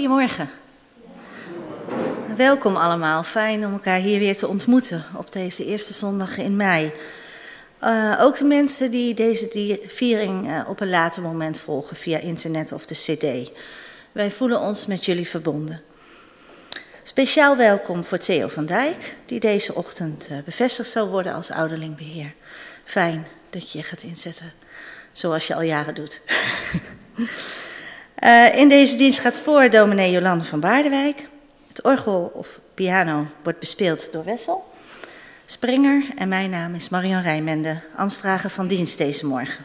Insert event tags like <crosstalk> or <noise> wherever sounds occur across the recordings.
Goedemorgen. Welkom allemaal. Fijn om elkaar hier weer te ontmoeten op deze eerste zondag in mei. Uh, ook de mensen die deze viering uh, op een later moment volgen via internet of de CD. Wij voelen ons met jullie verbonden. Speciaal welkom voor Theo van Dijk, die deze ochtend uh, bevestigd zal worden als ouderlingbeheer. Fijn dat je je gaat inzetten, zoals je al jaren doet. <laughs> Uh, in deze dienst gaat voor dominee Jolande van Baardewijk. Het orgel of piano wordt bespeeld door Wessel. Springer en mijn naam is Marian Rijmende, ambtsdrager van dienst deze morgen.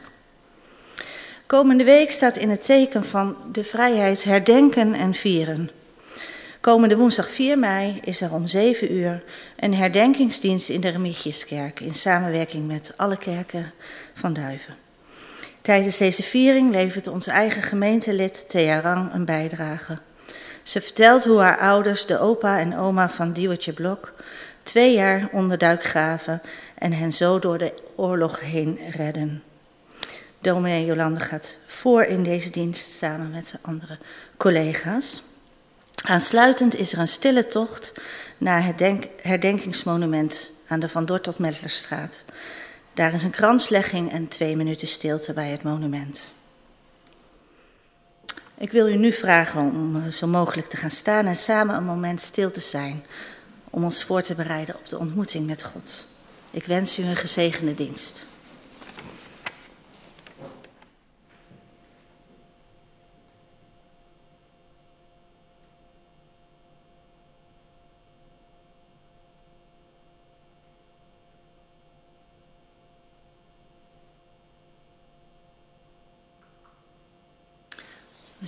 Komende week staat in het teken van de vrijheid herdenken en vieren. Komende woensdag 4 mei is er om 7 uur een herdenkingsdienst in de Remigiuskerk in samenwerking met alle kerken van Duiven. Tijdens deze viering levert onze eigen gemeentelid Thea Rang een bijdrage. Ze vertelt hoe haar ouders de opa en oma van Diewertje Blok twee jaar onderduik gaven en hen zo door de oorlog heen redden. Dominee Jolande gaat voor in deze dienst samen met de andere collega's. Aansluitend is er een stille tocht naar het herdenkingsmonument aan de Van Dort tot Medlerstraat. Daar is een kranslegging en twee minuten stilte bij het monument. Ik wil u nu vragen om eh, zo mogelijk te gaan staan en samen een moment stil te zijn. Om ons voor te bereiden op de ontmoeting met God. Ik wens u een gezegende dienst.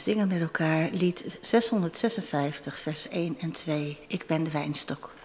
Zingen met elkaar lied 656, vers 1 en 2. Ik ben de wijnstok.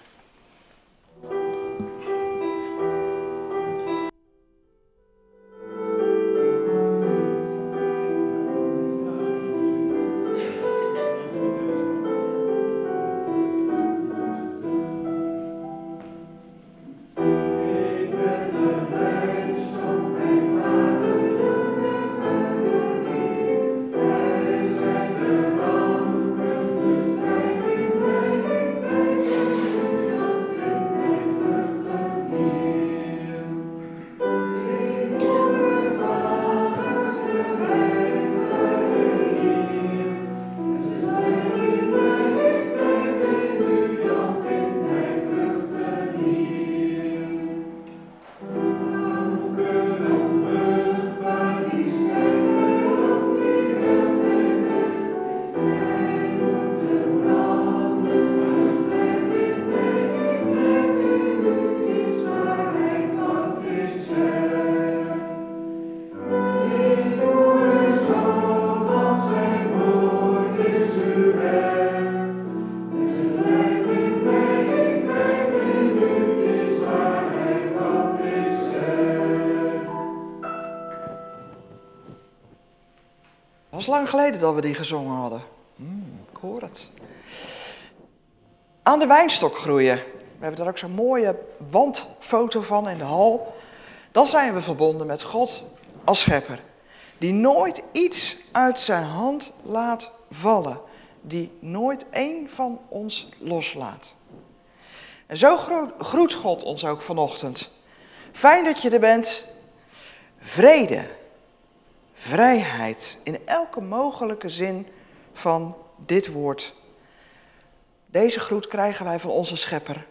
Was lang geleden dat we die gezongen hadden. Mm, ik hoor het. Aan de wijnstok groeien. We hebben daar ook zo'n mooie wandfoto van in de hal. Dan zijn we verbonden met God als schepper. Die nooit iets uit zijn hand laat vallen. Die nooit één van ons loslaat. En zo groet God ons ook vanochtend. Fijn dat je er bent. Vrede vrijheid in elke mogelijke zin van dit woord. Deze groet krijgen wij van onze Schepper,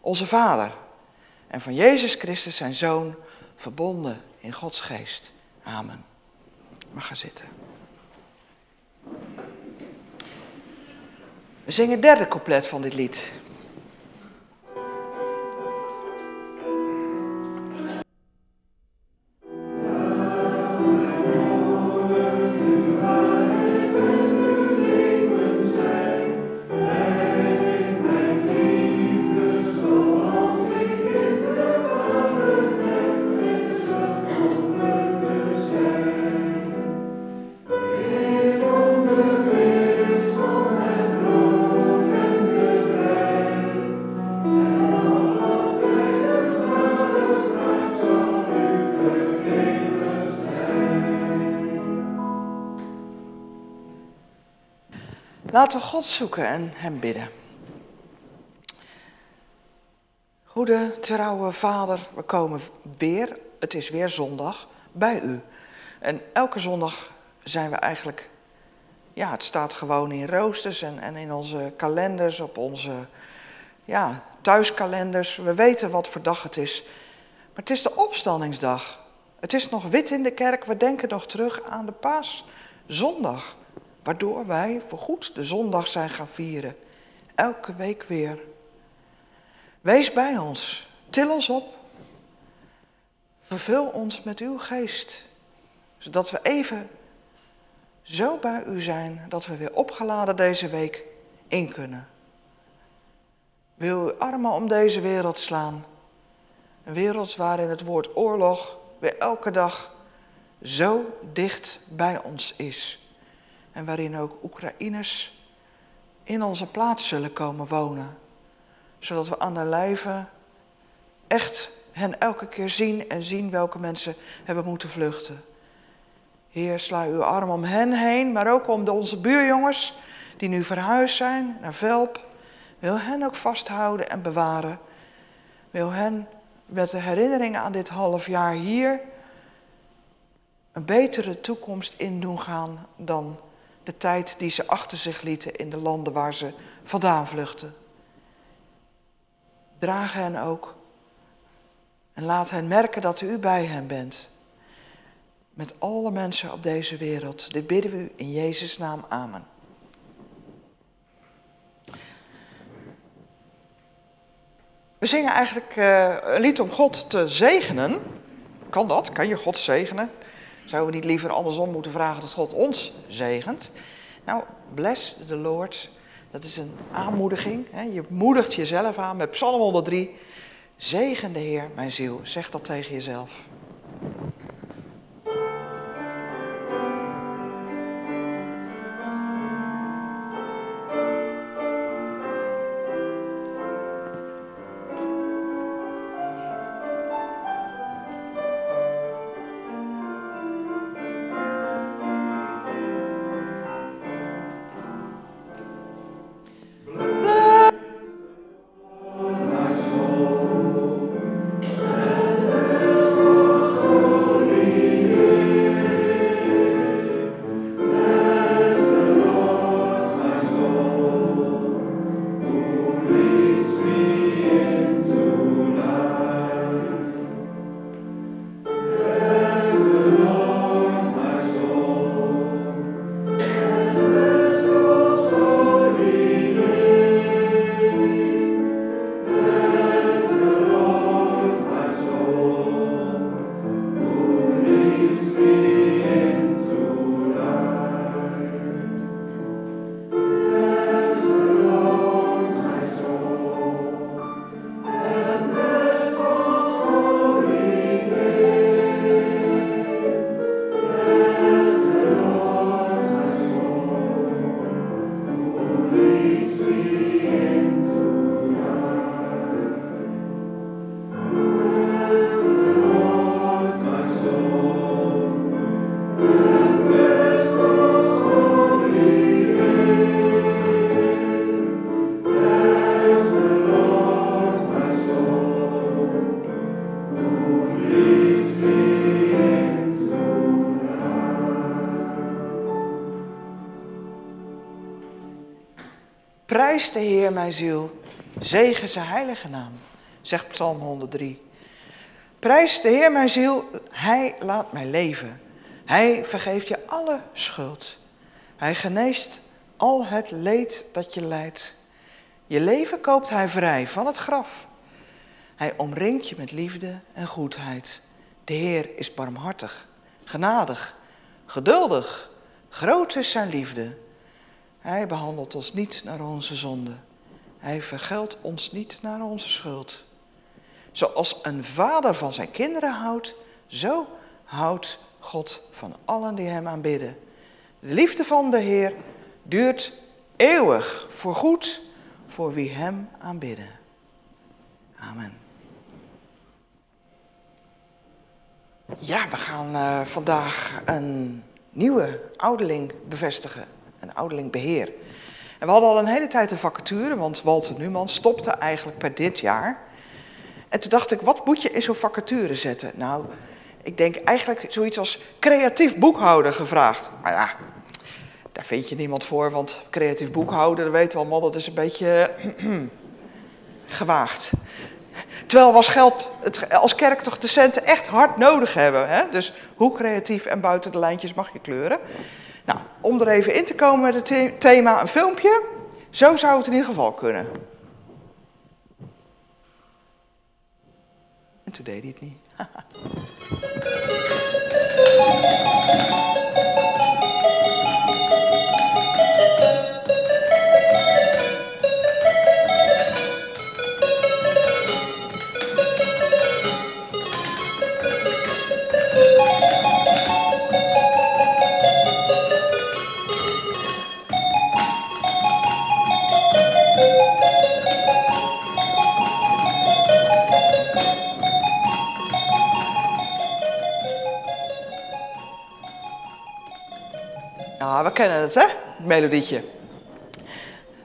onze Vader en van Jezus Christus, zijn Zoon, verbonden in Gods geest. Amen. Mag gaan zitten. We zingen het derde couplet van dit lied. Laten we God zoeken en Hem bidden. Goede, trouwe Vader, we komen weer, het is weer zondag, bij U. En elke zondag zijn we eigenlijk, ja, het staat gewoon in roosters en, en in onze kalenders, op onze ja, thuiskalenders. We weten wat voor dag het is. Maar het is de opstandingsdag. Het is nog wit in de kerk. We denken nog terug aan de paaszondag. Waardoor wij voorgoed de zondag zijn gaan vieren. Elke week weer. Wees bij ons. Til ons op. Vervul ons met uw geest. Zodat we even zo bij u zijn dat we weer opgeladen deze week in kunnen. Wil uw armen om deze wereld slaan. Een wereld waarin het woord oorlog weer elke dag zo dicht bij ons is. En waarin ook Oekraïners in onze plaats zullen komen wonen. Zodat we aan de lijve echt hen elke keer zien en zien welke mensen hebben moeten vluchten. Heer, sla uw arm om hen heen, maar ook om de, onze buurjongens die nu verhuisd zijn naar Velp. Wil hen ook vasthouden en bewaren. Wil hen met de herinneringen aan dit half jaar hier een betere toekomst in doen gaan dan de tijd die ze achter zich lieten in de landen waar ze vandaan vluchten. Draag hen ook en laat hen merken dat u bij hen bent. Met alle mensen op deze wereld. Dit bidden we u in Jezus' naam. Amen. We zingen eigenlijk uh, een lied om God te zegenen. Kan dat? Kan je God zegenen? Zouden we niet liever andersom moeten vragen dat God ons zegent? Nou, bless the Lord. Dat is een aanmoediging. Hè? Je moedigt jezelf aan met Psalm 103. Zegen de Heer, mijn ziel. Zeg dat tegen jezelf. De Heer mijn ziel, zegen zijn heilige naam, zegt Psalm 103. Prijs de Heer mijn ziel, Hij laat mij leven. Hij vergeeft je alle schuld. Hij geneest al het leed dat je lijdt. Je leven koopt Hij vrij van het graf. Hij omringt je met liefde en goedheid. De Heer is barmhartig, genadig, geduldig. Groot is zijn liefde. Hij behandelt ons niet naar onze zonde. Hij vergeldt ons niet naar onze schuld. Zoals een vader van zijn kinderen houdt, zo houdt God van allen die hem aanbidden. De liefde van de Heer duurt eeuwig, voor goed, voor wie hem aanbidden. Amen. Ja, we gaan uh, vandaag een nieuwe ouderling bevestigen een ouderling beheer. En we hadden al een hele tijd een vacature, want Walter Numan stopte eigenlijk per dit jaar. En toen dacht ik, wat moet je in zo'n vacature zetten? Nou, ik denk eigenlijk zoiets als creatief boekhouder gevraagd. Maar ja, daar vind je niemand voor, want creatief boekhouder, dat weten we dat is een beetje <clears throat> gewaagd. Terwijl we als, geld, als kerk toch de centen echt hard nodig hebben. Hè? Dus hoe creatief en buiten de lijntjes mag je kleuren? Nou, om er even in te komen met het thema, een filmpje. Zo zou het in ieder geval kunnen. En toen deed hij het niet. <laughs>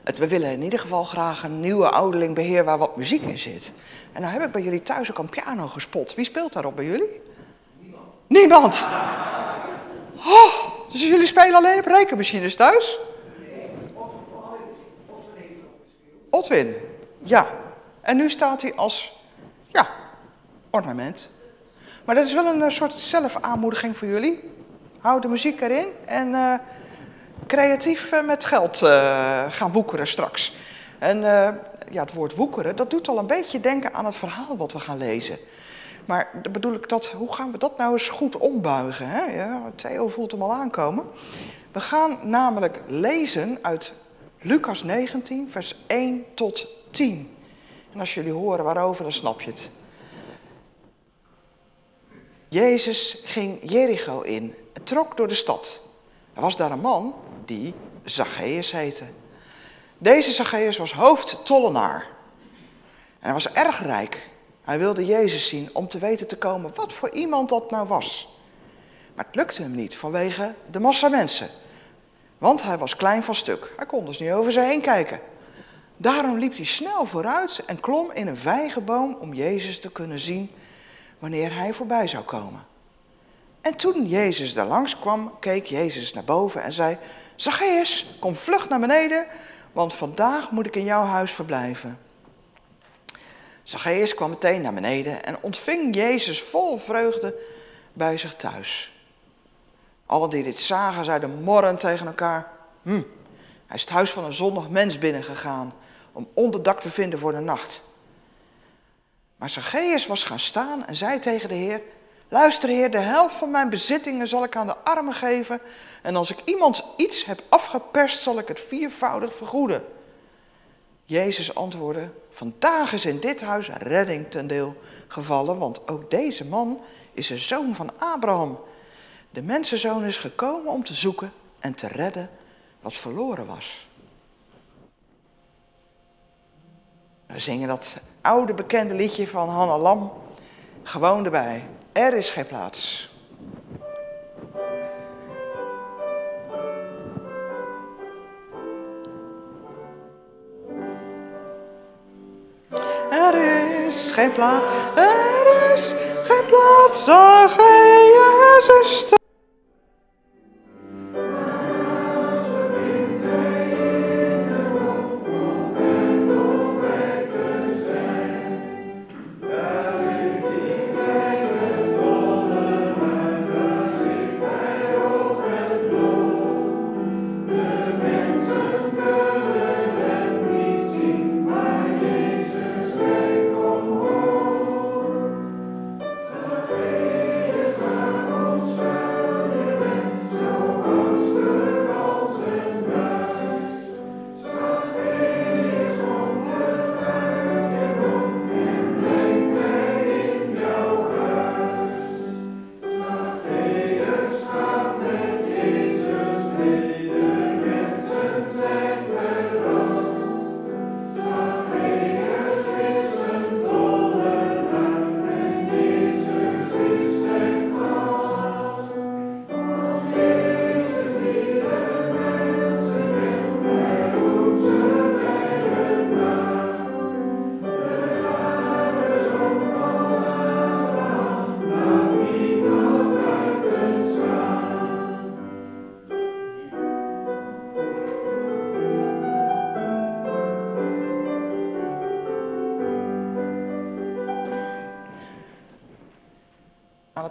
Het, we willen in ieder geval graag een nieuwe ouderlingbeheer waar wat muziek in zit. En nou heb ik bij jullie thuis ook een piano gespot. Wie speelt daarop bij jullie? Niemand. Niemand? Oh, dus jullie spelen alleen op rekenmachines thuis? Nee, Otwin, ja. En nu staat hij als, ja, ornament. Maar dat is wel een soort zelfaanmoediging voor jullie. Hou de muziek erin en uh, creatief eh, met geld uh, gaan woekeren straks. En uh, ja, het woord woekeren, dat doet al een beetje denken aan het verhaal wat we gaan lezen. Maar dan bedoel ik dat, hoe gaan we dat nou eens goed ombuigen? Hè? Ja, Theo voelt hem al aankomen. We gaan namelijk lezen uit Lucas 19, vers 1 tot 10. En als jullie horen waarover, dan snap je het. Jezus ging Jericho in en trok door de stad. Er was daar een man die Zacchaeus heette. Deze Zacchaeus was hoofdtollenaar. En hij was erg rijk. Hij wilde Jezus zien om te weten te komen wat voor iemand dat nou was. Maar het lukte hem niet vanwege de massa mensen. Want hij was klein van stuk. Hij kon dus niet over zich heen kijken. Daarom liep hij snel vooruit en klom in een vijgenboom om Jezus te kunnen zien wanneer hij voorbij zou komen. En toen Jezus daar langs kwam, keek Jezus naar boven en zei: Zacchaeus, kom vlug naar beneden, want vandaag moet ik in jouw huis verblijven. Zacchaeus kwam meteen naar beneden en ontving Jezus vol vreugde bij zich thuis. Allen die dit zagen, zeiden morren tegen elkaar: hm, hij is het huis van een zondig mens binnengegaan om onderdak te vinden voor de nacht. Maar Zacchaeus was gaan staan en zei tegen de Heer: Luister, Heer, de helft van mijn bezittingen zal ik aan de armen geven. En als ik iemand iets heb afgeperst, zal ik het viervoudig vergoeden. Jezus antwoordde: Vandaag is in dit huis redding ten deel gevallen, want ook deze man is een zoon van Abraham. De mensenzoon is gekomen om te zoeken en te redden wat verloren was. We zingen dat oude bekende liedje van Hanna Lam gewoon erbij. Er is geen plaats. Er is geen plaats, er is geen plaats, zag je zuster.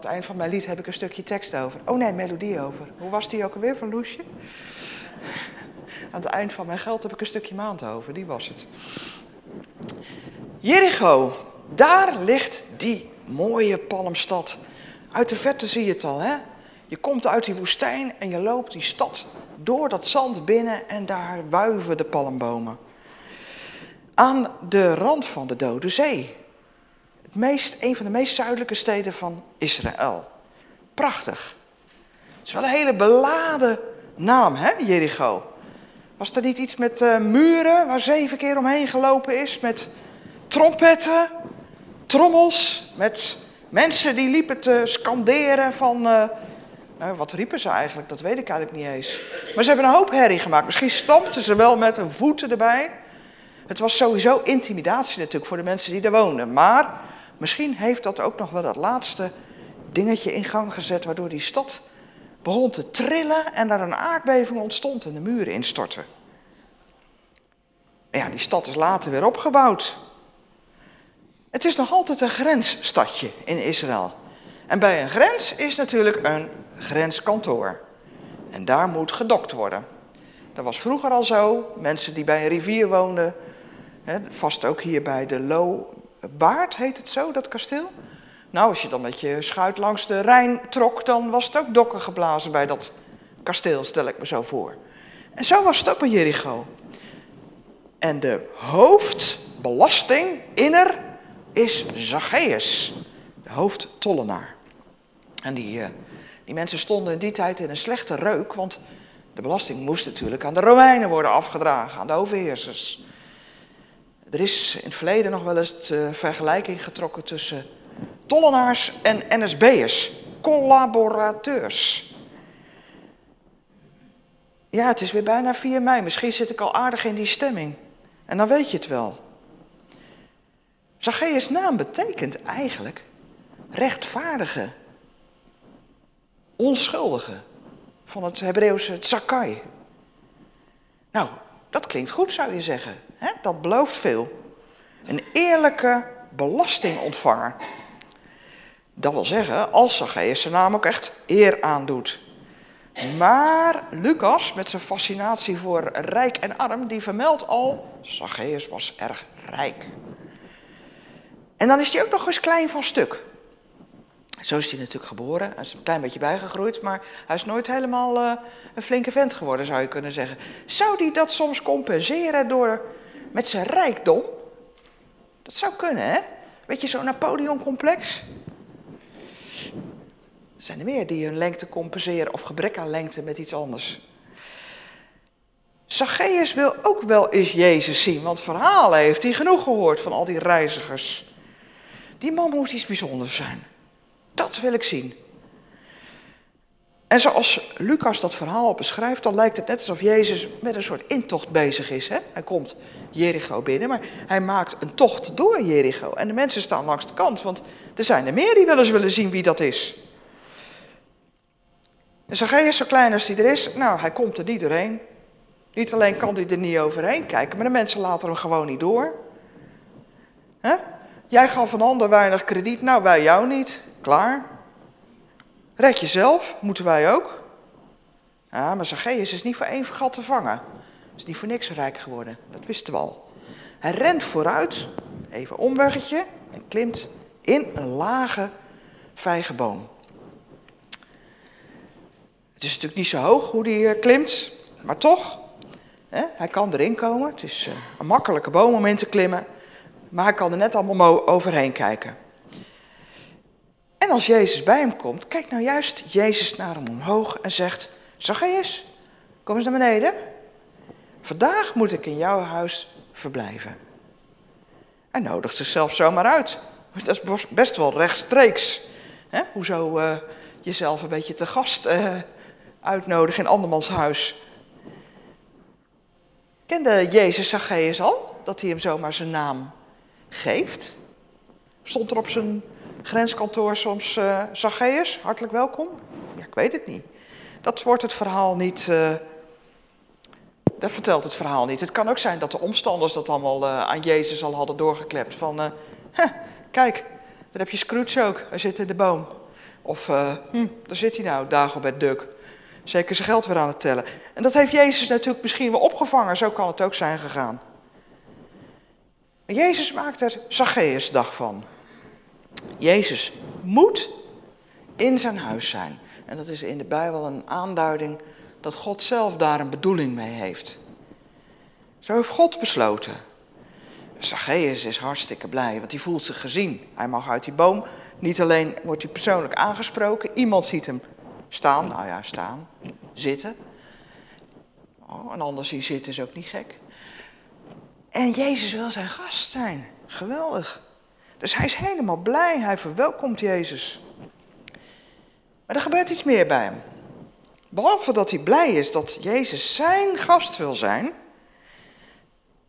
Het eind van mijn lied heb ik een stukje tekst over. Oh nee, melodie over. Hoe was die ook alweer van Loesje? Aan het eind van mijn geld heb ik een stukje maand over. Die was het. Jericho, daar ligt die mooie palmstad. Uit de verte zie je het al, hè? Je komt uit die woestijn en je loopt die stad door dat zand binnen en daar wuiven de palmbomen. Aan de rand van de Dode Zee. Meest, een van de meest zuidelijke steden van Israël. Prachtig. Het is wel een hele beladen naam, hè, Jericho. Was er niet iets met uh, muren waar zeven keer omheen gelopen is? Met trompetten, trommels, met mensen die liepen te scanderen van... Uh, nou, wat riepen ze eigenlijk? Dat weet ik eigenlijk niet eens. Maar ze hebben een hoop herrie gemaakt. Misschien stampten ze wel met hun voeten erbij. Het was sowieso intimidatie natuurlijk voor de mensen die er woonden. Maar misschien heeft dat ook nog wel dat laatste dingetje in gang gezet... waardoor die stad begon te trillen en er een aardbeving ontstond en de muren instortten. Ja, die stad is later weer opgebouwd. Het is nog altijd een grensstadje in Israël. En bij een grens is natuurlijk een grenskantoor. En daar moet gedokt worden. Dat was vroeger al zo. Mensen die bij een rivier woonden, vast ook hier bij de Loobaard heet het zo, dat kasteel. Nou, als je dan met je schuit langs de Rijn trok, dan was het ook dokken geblazen bij dat kasteel, stel ik me zo voor. En zo was het ook bij Jericho. En de hoofdbelasting inner is Zacchaeus, de hoofdtollenaar. En die, uh, die mensen stonden in die tijd in een slechte reuk, want de belasting moest natuurlijk aan de Romeinen worden afgedragen, aan de overheersers. Er is in het verleden nog wel eens de vergelijking getrokken tussen tollenaars en NSB'ers, collaborateurs. Ja, het is weer bijna 4 mei. Misschien zit ik al aardig in die stemming. En dan weet je het wel. Zacchaeus naam betekent eigenlijk rechtvaardige, onschuldige, van het Hebreeuwse tzakai. Nou, dat klinkt goed zou je zeggen. Dat belooft veel. Een eerlijke belastingontvanger. Dat wil zeggen, als Zacchaeus zijn naam ook echt eer aandoet. Maar Lucas, met zijn fascinatie voor rijk en arm, die vermeldt al, Zacchaeus was erg rijk. En dan is hij ook nog eens klein van stuk. Zo is hij natuurlijk geboren. Hij is een klein beetje bijgegroeid, maar hij is nooit helemaal uh, een flinke vent geworden, zou je kunnen zeggen. Zou hij dat soms compenseren door met zijn rijkdom? Dat zou kunnen, hè? Weet je, zo'n Napoleon-complex? Zijn er meer die hun lengte compenseren of gebrek aan lengte met iets anders. Zacchaeus wil ook wel eens Jezus zien, want verhalen heeft hij genoeg gehoord van al die reizigers. Die man moet iets bijzonders zijn. Dat wil ik zien. En zoals Lucas dat verhaal beschrijft, dan lijkt het net alsof Jezus met een soort intocht bezig is. Hè? Hij komt Jericho binnen, maar hij maakt een tocht door Jericho. En de mensen staan langs de kant, want er zijn er meer die wel eens willen zien wie dat is. En Zacchaeus, zo klein als hij er is, nou, hij komt er niet doorheen. Niet alleen kan hij er niet overheen kijken, maar de mensen laten hem gewoon niet door. Jij gaf een ander weinig krediet, nou wij jou niet. Klaar. Red jezelf, moeten wij ook. Ja, maar Zacchaeus is niet voor één vergat te vangen. Is niet voor niks rijk geworden, dat wisten we al. Hij rent vooruit, even omweggetje, en klimt in een lage vijgenboom. Het is natuurlijk niet zo hoog hoe hij eh, klimt, maar toch, hè, hij kan erin komen. Het is eh, een makkelijke boom om in te klimmen, maar hij kan er net allemaal overheen kijken. En als Jezus bij hem komt, kijkt nou juist Jezus naar hem omhoog en zegt, Zacchaeus, kom eens naar beneden. Vandaag moet ik in jouw huis verblijven. Hij nodigt zichzelf zomaar uit. Dat is best wel rechtstreeks. Hè? Hoezo uh, jezelf een beetje te gast uh, uitnodigen in andermans huis. Kende Jezus Zacchaeus al, dat hij hem zomaar zijn naam geeft? Stond er op zijn grenskantoor soms uh, Zacchaeus, hartelijk welkom? Ja, ik weet het niet. Dat wordt het verhaal niet, dat vertelt het verhaal niet. Het kan ook zijn dat de omstanders dat allemaal uh, aan Jezus al hadden doorgeklept. Van, kijk, daar heb je Scrooge ook, hij zit in de boom. Of, uh, hm, daar zit hij nou, Dagobert Duk. Zeker zijn geld weer aan het tellen. En dat heeft Jezus natuurlijk misschien wel opgevangen. Zo kan het ook zijn gegaan. Jezus maakt er Zacchaeus dag van. Jezus moet in zijn huis zijn. En dat is in de Bijbel een aanduiding dat God zelf daar een bedoeling mee heeft. Zo heeft God besloten. Zacchaeus is hartstikke blij, want hij voelt zich gezien. Hij mag uit die boom. Niet alleen wordt hij persoonlijk aangesproken, iemand ziet hem staan, nou ja, staan, zitten. Oh, een ander zien zitten is ook niet gek. En Jezus wil zijn gast zijn. Geweldig. Dus hij is helemaal blij, hij verwelkomt Jezus. Maar er gebeurt iets meer bij hem. Behalve dat hij blij is dat Jezus zijn gast wil zijn,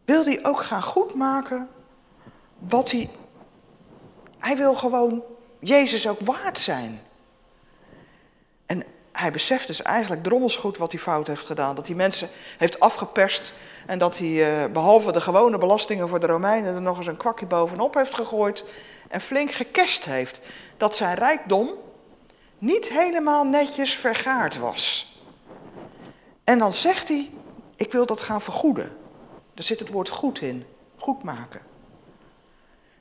wil hij ook gaan goedmaken wat hij. Hij wil gewoon Jezus ook waard zijn. En hij beseft dus eigenlijk drommels goed wat hij fout heeft gedaan. Dat hij mensen heeft afgeperst en dat hij eh, behalve de gewone belastingen voor de Romeinen er nog eens een kwakje bovenop heeft gegooid en flink gekest heeft. Dat zijn rijkdom niet helemaal netjes vergaard was. En dan zegt hij, ik wil dat gaan vergoeden. Daar zit het woord goed in, goed maken.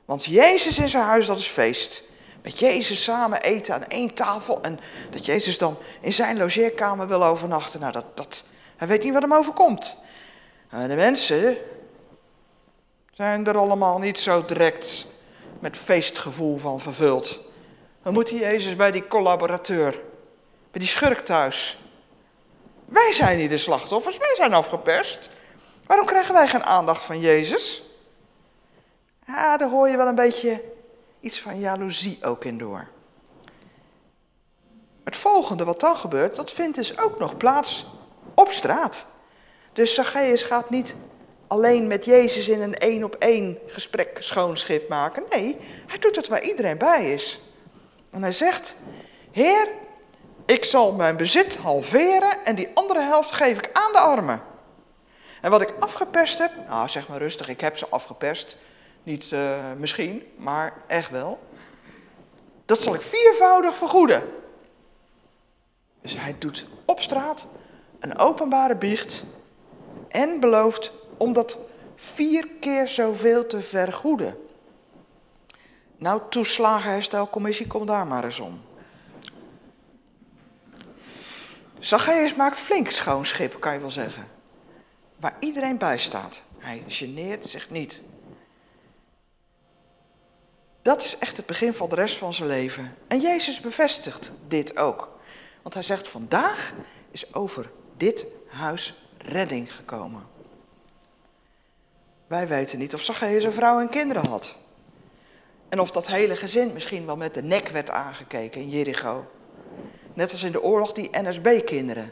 Want Jezus in zijn huis, dat is feest. Met Jezus samen eten aan één tafel en dat Jezus dan in zijn logeerkamer wil overnachten. Nou, dat, dat, hij weet niet wat hem overkomt. En de mensen zijn er allemaal niet zo direct met feestgevoel van vervuld. We moeten Jezus bij die collaborateur, bij die schurk thuis. Wij zijn niet de slachtoffers, wij zijn afgeperst. Waarom krijgen wij geen aandacht van Jezus? Ja, daar hoor je wel een beetje iets van jaloezie ook in door. Het volgende wat dan gebeurt, dat vindt dus ook nog plaats op straat. Dus Zacchaeus gaat niet alleen met Jezus in een één op één gesprek schoonschip maken. Nee, hij doet het waar iedereen bij is. En hij zegt, Heer, ik zal mijn bezit halveren en die andere helft geef ik aan de armen. En wat ik afgeperst heb, nou zeg maar rustig, ik heb ze afgeperst. Niet uh, misschien, maar echt wel. Dat zal ik viervoudig vergoeden. Dus hij doet op straat een openbare biecht en belooft om dat vier keer zoveel te vergoeden. Nou, toeslagenherstelcommissie, kom daar maar eens om. Zacchaeus maakt flink schoon schip, kan je wel zeggen. Waar iedereen bij staat. Hij geneert zich niet. Dat is echt het begin van de rest van zijn leven. En Jezus bevestigt dit ook. Want hij zegt, vandaag is over dit huis redding gekomen. Wij weten niet of Zacchaeus een vrouw en kinderen had. En of dat hele gezin misschien wel met de nek werd aangekeken in Jericho. Net als in de oorlog die NSB-kinderen.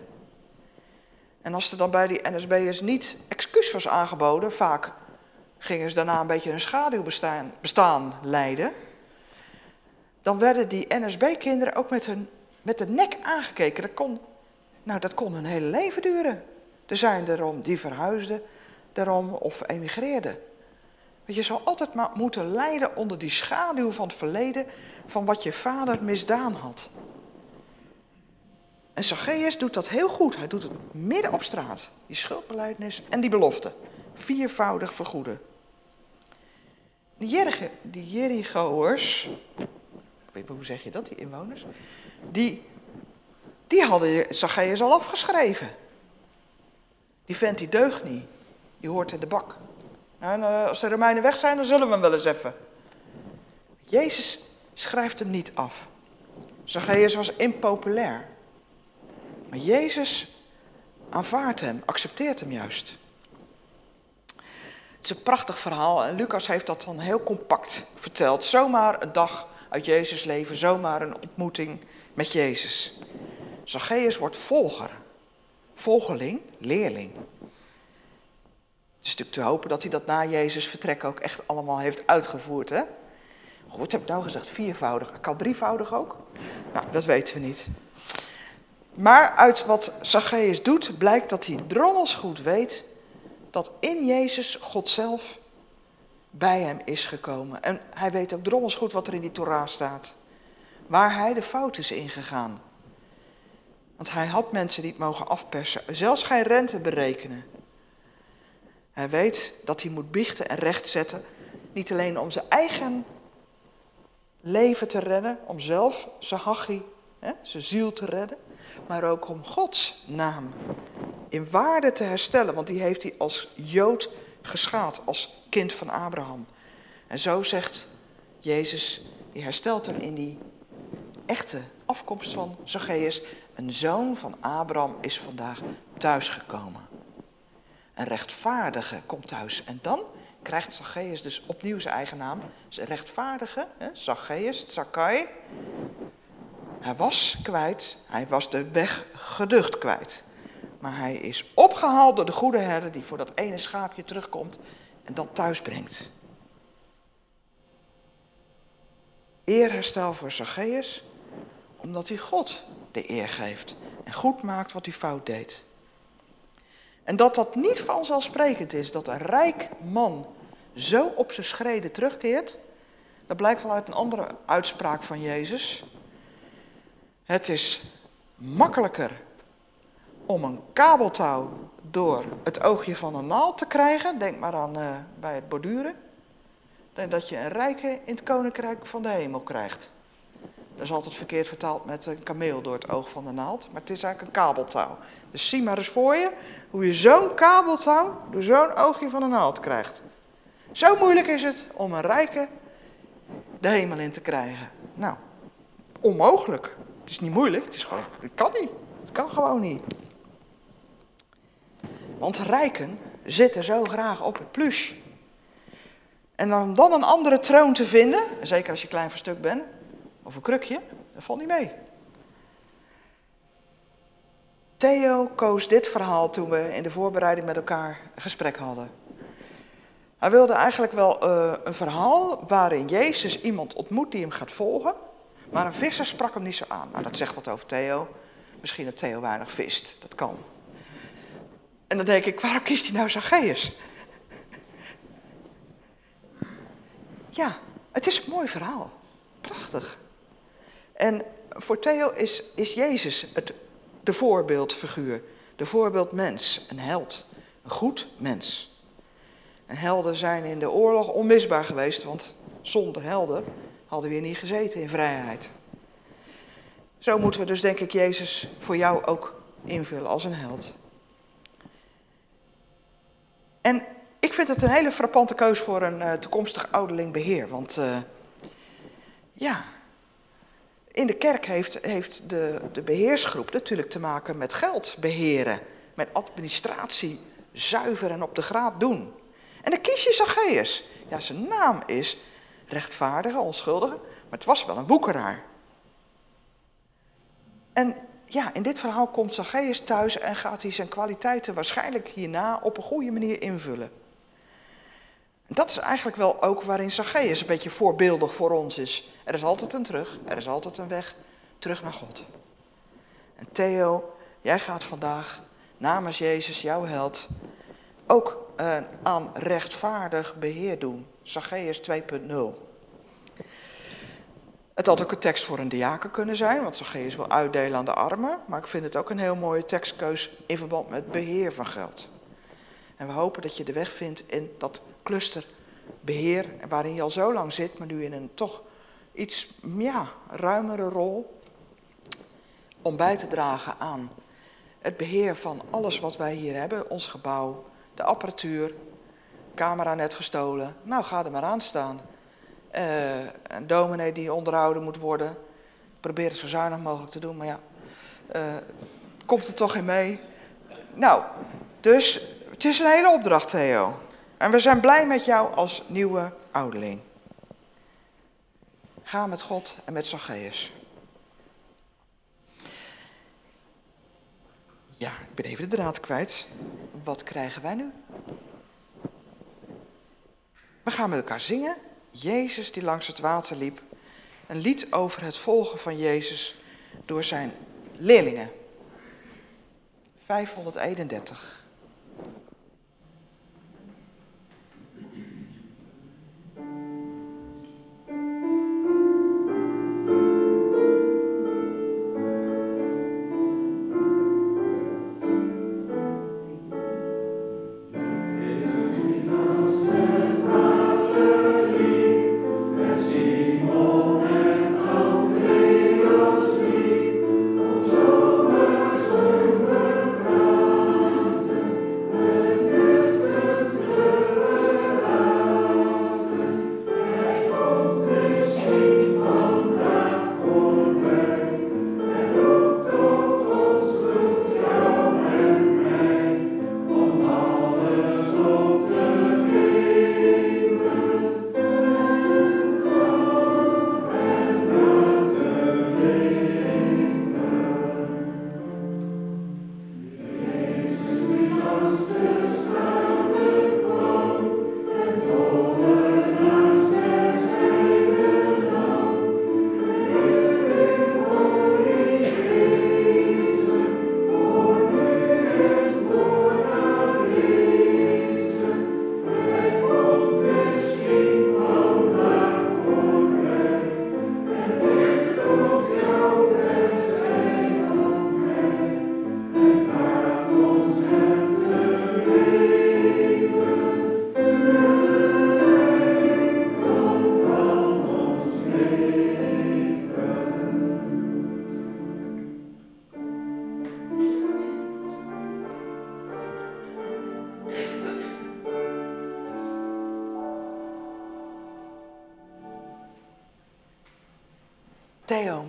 En als er dan bij die NSB'ers niet excuus was aangeboden, vaak gingen ze daarna een beetje een schaduwbestaan bestaan leiden. Dan werden die NSB-kinderen ook met, hun, met de nek aangekeken. Dat kon, nou, dat kon hun hele leven duren. Er zijn erom die verhuisden, daarom of emigreerden. Want je zal altijd maar moeten lijden onder die schaduw van het verleden, van wat je vader misdaan had. En Zacchaeus doet dat heel goed. Hij doet het midden op straat. Die schuldbeleidnis en die belofte. Viervoudig vergoeden. Die, die Jerichoers, ik weet niet hoe zeg je dat, die inwoners, die, die hadden Zacchaeus al afgeschreven. Die vent die deugt niet, die hoort in de bak. Nou, eh, als de Romeinen weg zijn, dan zullen we hem wel eens even. Jezus schrijft hem niet af. Zacchaeus was impopulair. Maar Jezus aanvaardt hem, accepteert hem juist. Het is een prachtig verhaal en Lucas heeft dat dan heel compact verteld. Zomaar een dag uit Jezus leven, zomaar een ontmoeting met Jezus. Zacchaeus wordt volger, volgeling, leerling. Het is natuurlijk te hopen dat hij dat na Jezus vertrek ook echt allemaal heeft uitgevoerd. Hè? Goed, heb ik nou gezegd viervoudig. Kan drievoudig ook? Nou, dat weten we niet. Maar uit wat Zacchaeus doet, blijkt dat hij drommels goed weet dat in Jezus God zelf bij hem is gekomen. En hij weet ook drommels goed wat er in die Torah staat. waar hij de fout is ingegaan. Want hij had mensen niet mogen afpersen, zelfs geen rente berekenen. Hij weet dat hij moet biechten en rechtzetten, niet alleen om zijn eigen leven te redden, om zelf zijn hè, zijn ziel te redden, maar ook om Gods naam in waarde te herstellen, want die heeft hij als Jood geschaad, als kind van Abraham. En zo zegt Jezus, die herstelt hem in die echte afkomst van Zacchaeus. Een zoon van Abraham is vandaag thuisgekomen. Een rechtvaardige komt thuis. En dan krijgt Zacchaeus dus opnieuw zijn eigen naam. Zijn rechtvaardige, hè, Zacchaeus, Zacchae. Hij was kwijt, hij was de weg geducht kwijt. Maar hij is opgehaald door de goede herder die voor dat ene schaapje terugkomt en dat thuis brengt. Eerherstel voor Zacchaeus, omdat hij God de eer geeft en goed maakt wat hij fout deed. En dat dat niet vanzelfsprekend is, dat een rijk man zo op zijn schreden terugkeert, dat blijkt wel uit een andere uitspraak van Jezus. Het is makkelijker om een kabeltouw door het oogje van een naald te krijgen, denk maar aan uh, bij het borduren, dan dat je een rijke in het koninkrijk van de hemel krijgt. Dat is altijd verkeerd vertaald met een kameel door het oog van de naald, maar het is eigenlijk een kabeltouw. Dus zie maar eens voor je hoe je zo'n kabeltouw door zo'n oogje van een naald krijgt. Zo moeilijk is het om een rijke de hemel in te krijgen. Nou, onmogelijk. Het is niet moeilijk, het, is gewoon, het kan niet. Het kan gewoon niet. Want rijken zitten zo graag op het plus. En om dan een andere troon te vinden, zeker als je klein verstuk bent, of een krukje, dat valt niet mee. Theo koos dit verhaal toen we in de voorbereiding met elkaar gesprek hadden. Hij wilde eigenlijk wel uh, een verhaal waarin Jezus iemand ontmoet die hem gaat volgen, maar een visser sprak hem niet zo aan. Nou, dat zegt wat over Theo. Misschien dat Theo weinig vist, dat kan. En dan denk ik, waarom kiest hij nou Zacchaeus? Ja, het is een mooi verhaal. Prachtig. En voor Theo is, is Jezus het, de voorbeeldfiguur. De voorbeeldmens, een held, een goed mens. En helden zijn in de oorlog onmisbaar geweest, want zonder helden hadden we hier niet gezeten in vrijheid. Zo moeten we dus denk ik Jezus voor jou ook invullen als een held. En ik vind het een hele frappante keus voor een uh, toekomstig ouderlingbeheer. Want uh, ja, in de kerk heeft, heeft de, de beheersgroep natuurlijk te maken met geld beheren. Met administratie zuiver en op de graad doen. En dan kies je Zacchaeus. Ja, zijn naam is rechtvaardige, onschuldige, maar het was wel een woekeraar. En ja, in dit verhaal komt Zacchaeus thuis en gaat hij zijn kwaliteiten waarschijnlijk hierna op een goede manier invullen. Dat is eigenlijk wel ook waarin Zacchaeus een beetje voorbeeldig voor ons is. Er is altijd een terug, er is altijd een weg terug naar God. En Theo, jij gaat vandaag namens Jezus, jouw held, ook uh, aan rechtvaardig beheer doen. Zacchaeus 2.0. Het had ook een tekst voor een diaken kunnen zijn, want Zacchaeus wil uitdelen aan de armen. Maar ik vind het ook een heel mooie tekstkeus in verband met beheer van geld. En we hopen dat je de weg vindt in dat cluster beheer, waarin je al zo lang zit, maar nu in een toch iets ja, ruimere rol. Om bij te dragen aan het beheer van alles wat wij hier hebben, ons gebouw, de apparatuur, camera net gestolen. Nou, ga er maar aan staan. Uh, een dominee die onderhouden moet worden. Probeer het zo zuinig mogelijk te doen, maar ja, uh, komt er toch in mee. Nou, dus het is een hele opdracht, Theo. En we zijn blij met jou als nieuwe ouderling. Ga met God en met Zacchaeus. Ja, ik ben even de draad kwijt. Wat krijgen wij nu? We gaan met elkaar zingen. Jezus die langs het water liep. Een lied over het volgen van Jezus door zijn leerlingen. 531.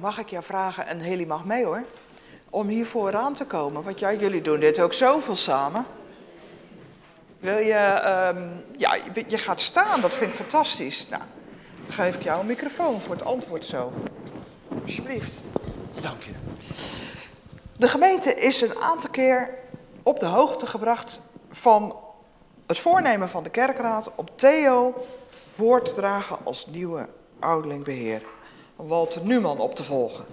Mag ik jou vragen, en Heli mag mee hoor, om hier vooraan te komen? Want ja, jullie doen dit ook zoveel samen. Wil je, ehm, ja, je gaat staan, dat vind ik fantastisch. Nou, dan geef ik jou een microfoon voor het antwoord zo. Alsjeblieft. Dank je. De gemeente is een aantal keer op de hoogte gebracht van het voornemen van de kerkraad om Theo voor te dragen als nieuwe ouderlingbeheer. Om Walter Numan op te volgen.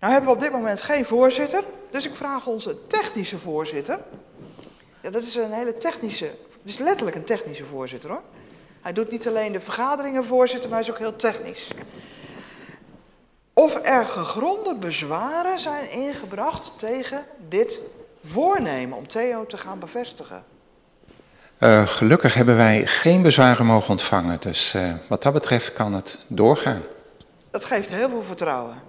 Nou hebben we op dit moment geen voorzitter, dus ik vraag onze technische voorzitter. Ja, dat is een hele technische, het is letterlijk een technische voorzitter hoor. Hij doet niet alleen de vergaderingen voorzitter, maar hij is ook heel technisch. Of er gegronde bezwaren zijn ingebracht tegen dit voornemen om Theo te gaan bevestigen. Uh, gelukkig hebben wij geen bezwaren mogen ontvangen, dus uh, wat dat betreft kan het doorgaan. Dat geeft heel veel vertrouwen.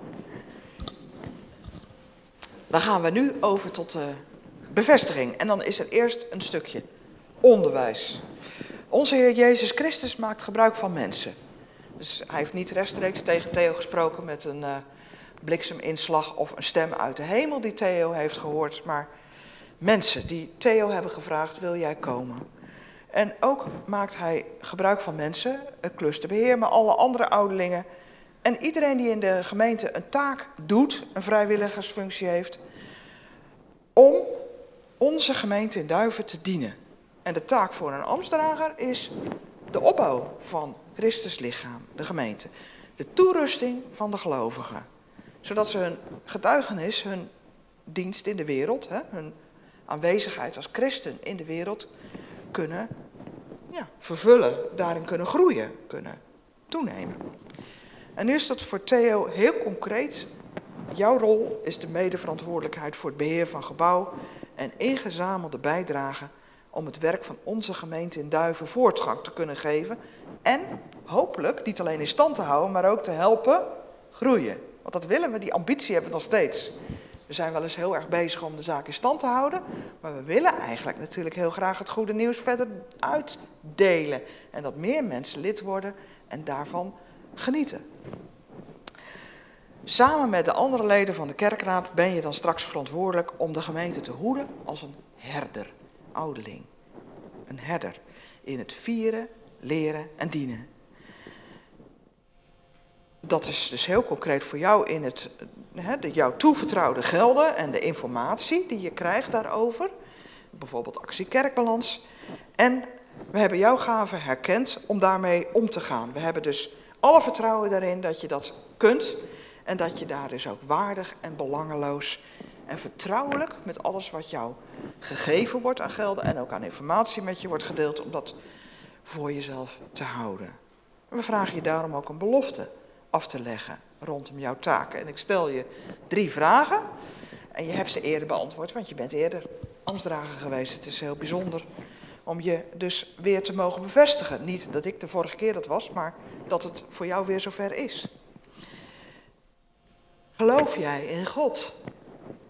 Dan gaan we nu over tot de bevestiging. En dan is er eerst een stukje onderwijs. Onze Heer Jezus Christus maakt gebruik van mensen. Dus hij heeft niet rechtstreeks tegen Theo gesproken met een uh, blikseminslag of een stem uit de hemel die Theo heeft gehoord, maar mensen die Theo hebben gevraagd: wil jij komen? En ook maakt hij gebruik van mensen, het clusterbeheer, maar alle andere ouderlingen. En iedereen die in de gemeente een taak doet, een vrijwilligersfunctie heeft, om onze gemeente in Duiven te dienen. En de taak voor een ambtsdrager is de opbouw van Christus lichaam, de gemeente. De toerusting van de gelovigen. Zodat ze hun getuigenis, hun dienst in de wereld, hè, hun aanwezigheid als christen in de wereld kunnen ja, vervullen, daarin kunnen groeien, kunnen toenemen. En nu is dat voor Theo heel concreet. Jouw rol is de medeverantwoordelijkheid voor het beheer van gebouw en ingezamelde bijdrage om het werk van onze gemeente in Duiven voortgang te kunnen geven. En hopelijk niet alleen in stand te houden, maar ook te helpen groeien. Want dat willen we, die ambitie hebben we nog steeds. We zijn wel eens heel erg bezig om de zaak in stand te houden, maar we willen eigenlijk natuurlijk heel graag het goede nieuws verder uitdelen. En dat meer mensen lid worden en daarvan genieten. Samen met de andere leden van de kerkraad ben je dan straks verantwoordelijk om de gemeente te hoeden als een herder, ouderling. Een herder in het vieren, leren en dienen. Dat is dus heel concreet voor jou in het, de jou toevertrouwde gelden en de informatie die je krijgt daarover. Bijvoorbeeld actie kerkbalans. En we hebben jouw gaven herkend om daarmee om te gaan. We hebben dus alle vertrouwen daarin dat je dat kunt. En dat je daar dus ook waardig en belangeloos en vertrouwelijk met alles wat jou gegeven wordt aan gelden en ook aan informatie met je wordt gedeeld, om dat voor jezelf te houden. We vragen je daarom ook een belofte af te leggen rondom jouw taken. En ik stel je drie vragen en je hebt ze eerder beantwoord, want je bent eerder ambtsdrager geweest. Het is heel bijzonder om je dus weer te mogen bevestigen. Niet dat ik de vorige keer dat was, maar dat het voor jou weer zover is. Geloof jij in God?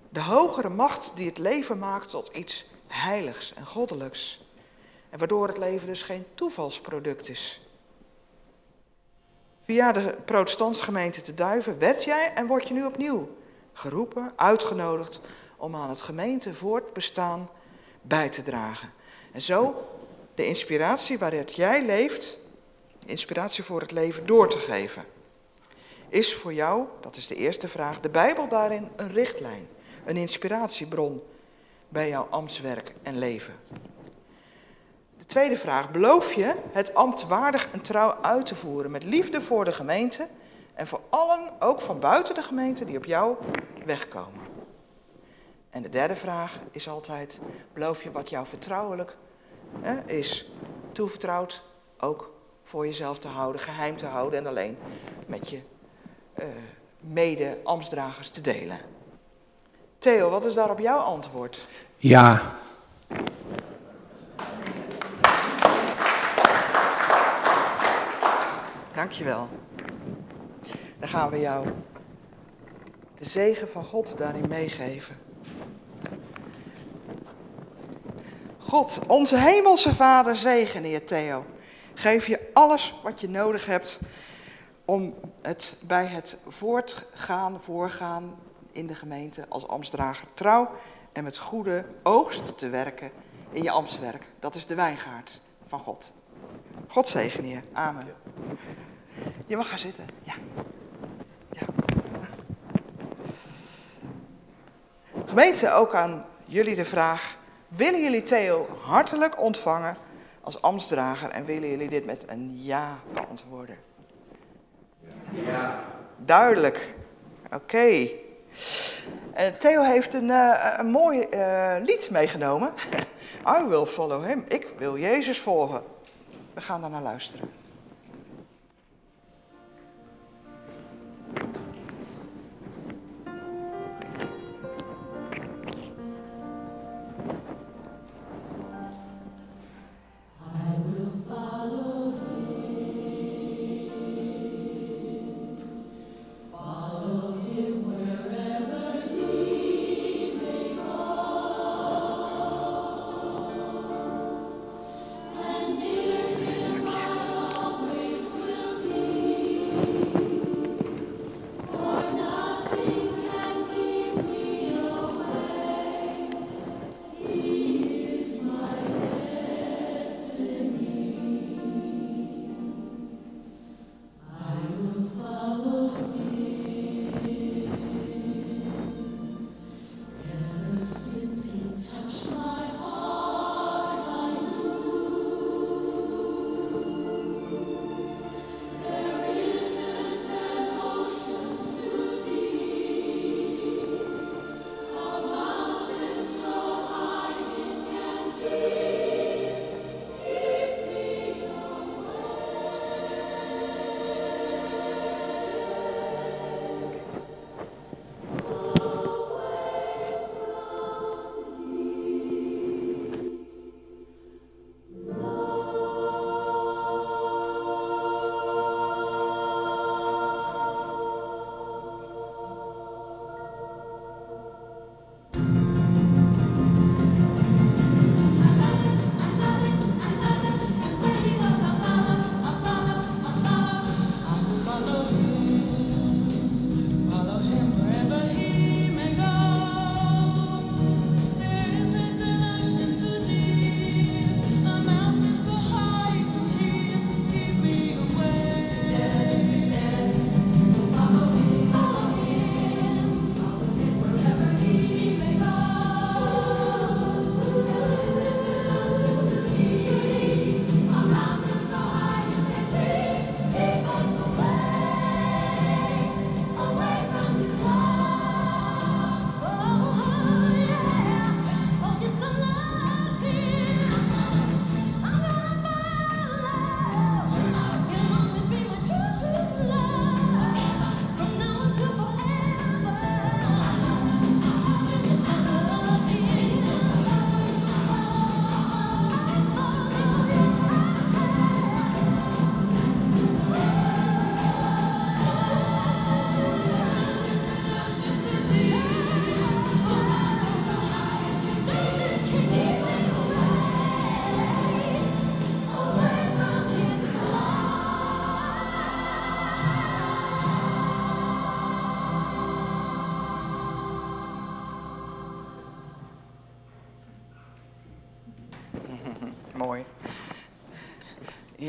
De hogere macht die het leven maakt tot iets heiligs en goddelijks. En waardoor het leven dus geen toevalsproduct is. Via de protestantse gemeente te Duiven werd jij en word je nu opnieuw geroepen, uitgenodigd om aan het gemeente voortbestaan bij te dragen. En zo de inspiratie waarin jij leeft, inspiratie voor het leven door te geven. Is voor jou, dat is de eerste vraag, de Bijbel daarin een richtlijn, een inspiratiebron bij jouw ambtswerk en leven? De tweede vraag, beloof je het ambt waardig en trouw uit te voeren met liefde voor de gemeente en voor allen, ook van buiten de gemeente, die op jou wegkomen? En de derde vraag is altijd, beloof je wat jou vertrouwelijk hè, is toevertrouwd ook voor jezelf te houden, geheim te houden en alleen met je uh, mede-ambtsdragers te delen. Theo, wat is daarop jouw antwoord? Ja. Dankjewel. Dan gaan we jou de zegen van God daarin meegeven. God, onze hemelse Vader, zegen je Theo. Geef je alles wat je nodig hebt om het, bij het voortgaan, voorgaan in de gemeente als ambtsdrager trouw en met goede oogst te werken in je ambtswerk. Dat is de wijngaard van God. God zegen je. Amen. Je mag gaan zitten. Ja. ja. Gemeente, ook aan jullie de vraag. Willen jullie Theo hartelijk ontvangen als ambtsdrager en willen jullie dit met een ja beantwoorden? Ja. Duidelijk. Oké. Uh, Theo heeft een, uh, een mooi uh, lied meegenomen. <laughs> I will follow him. Ik wil Jezus volgen. We gaan daar naar luisteren.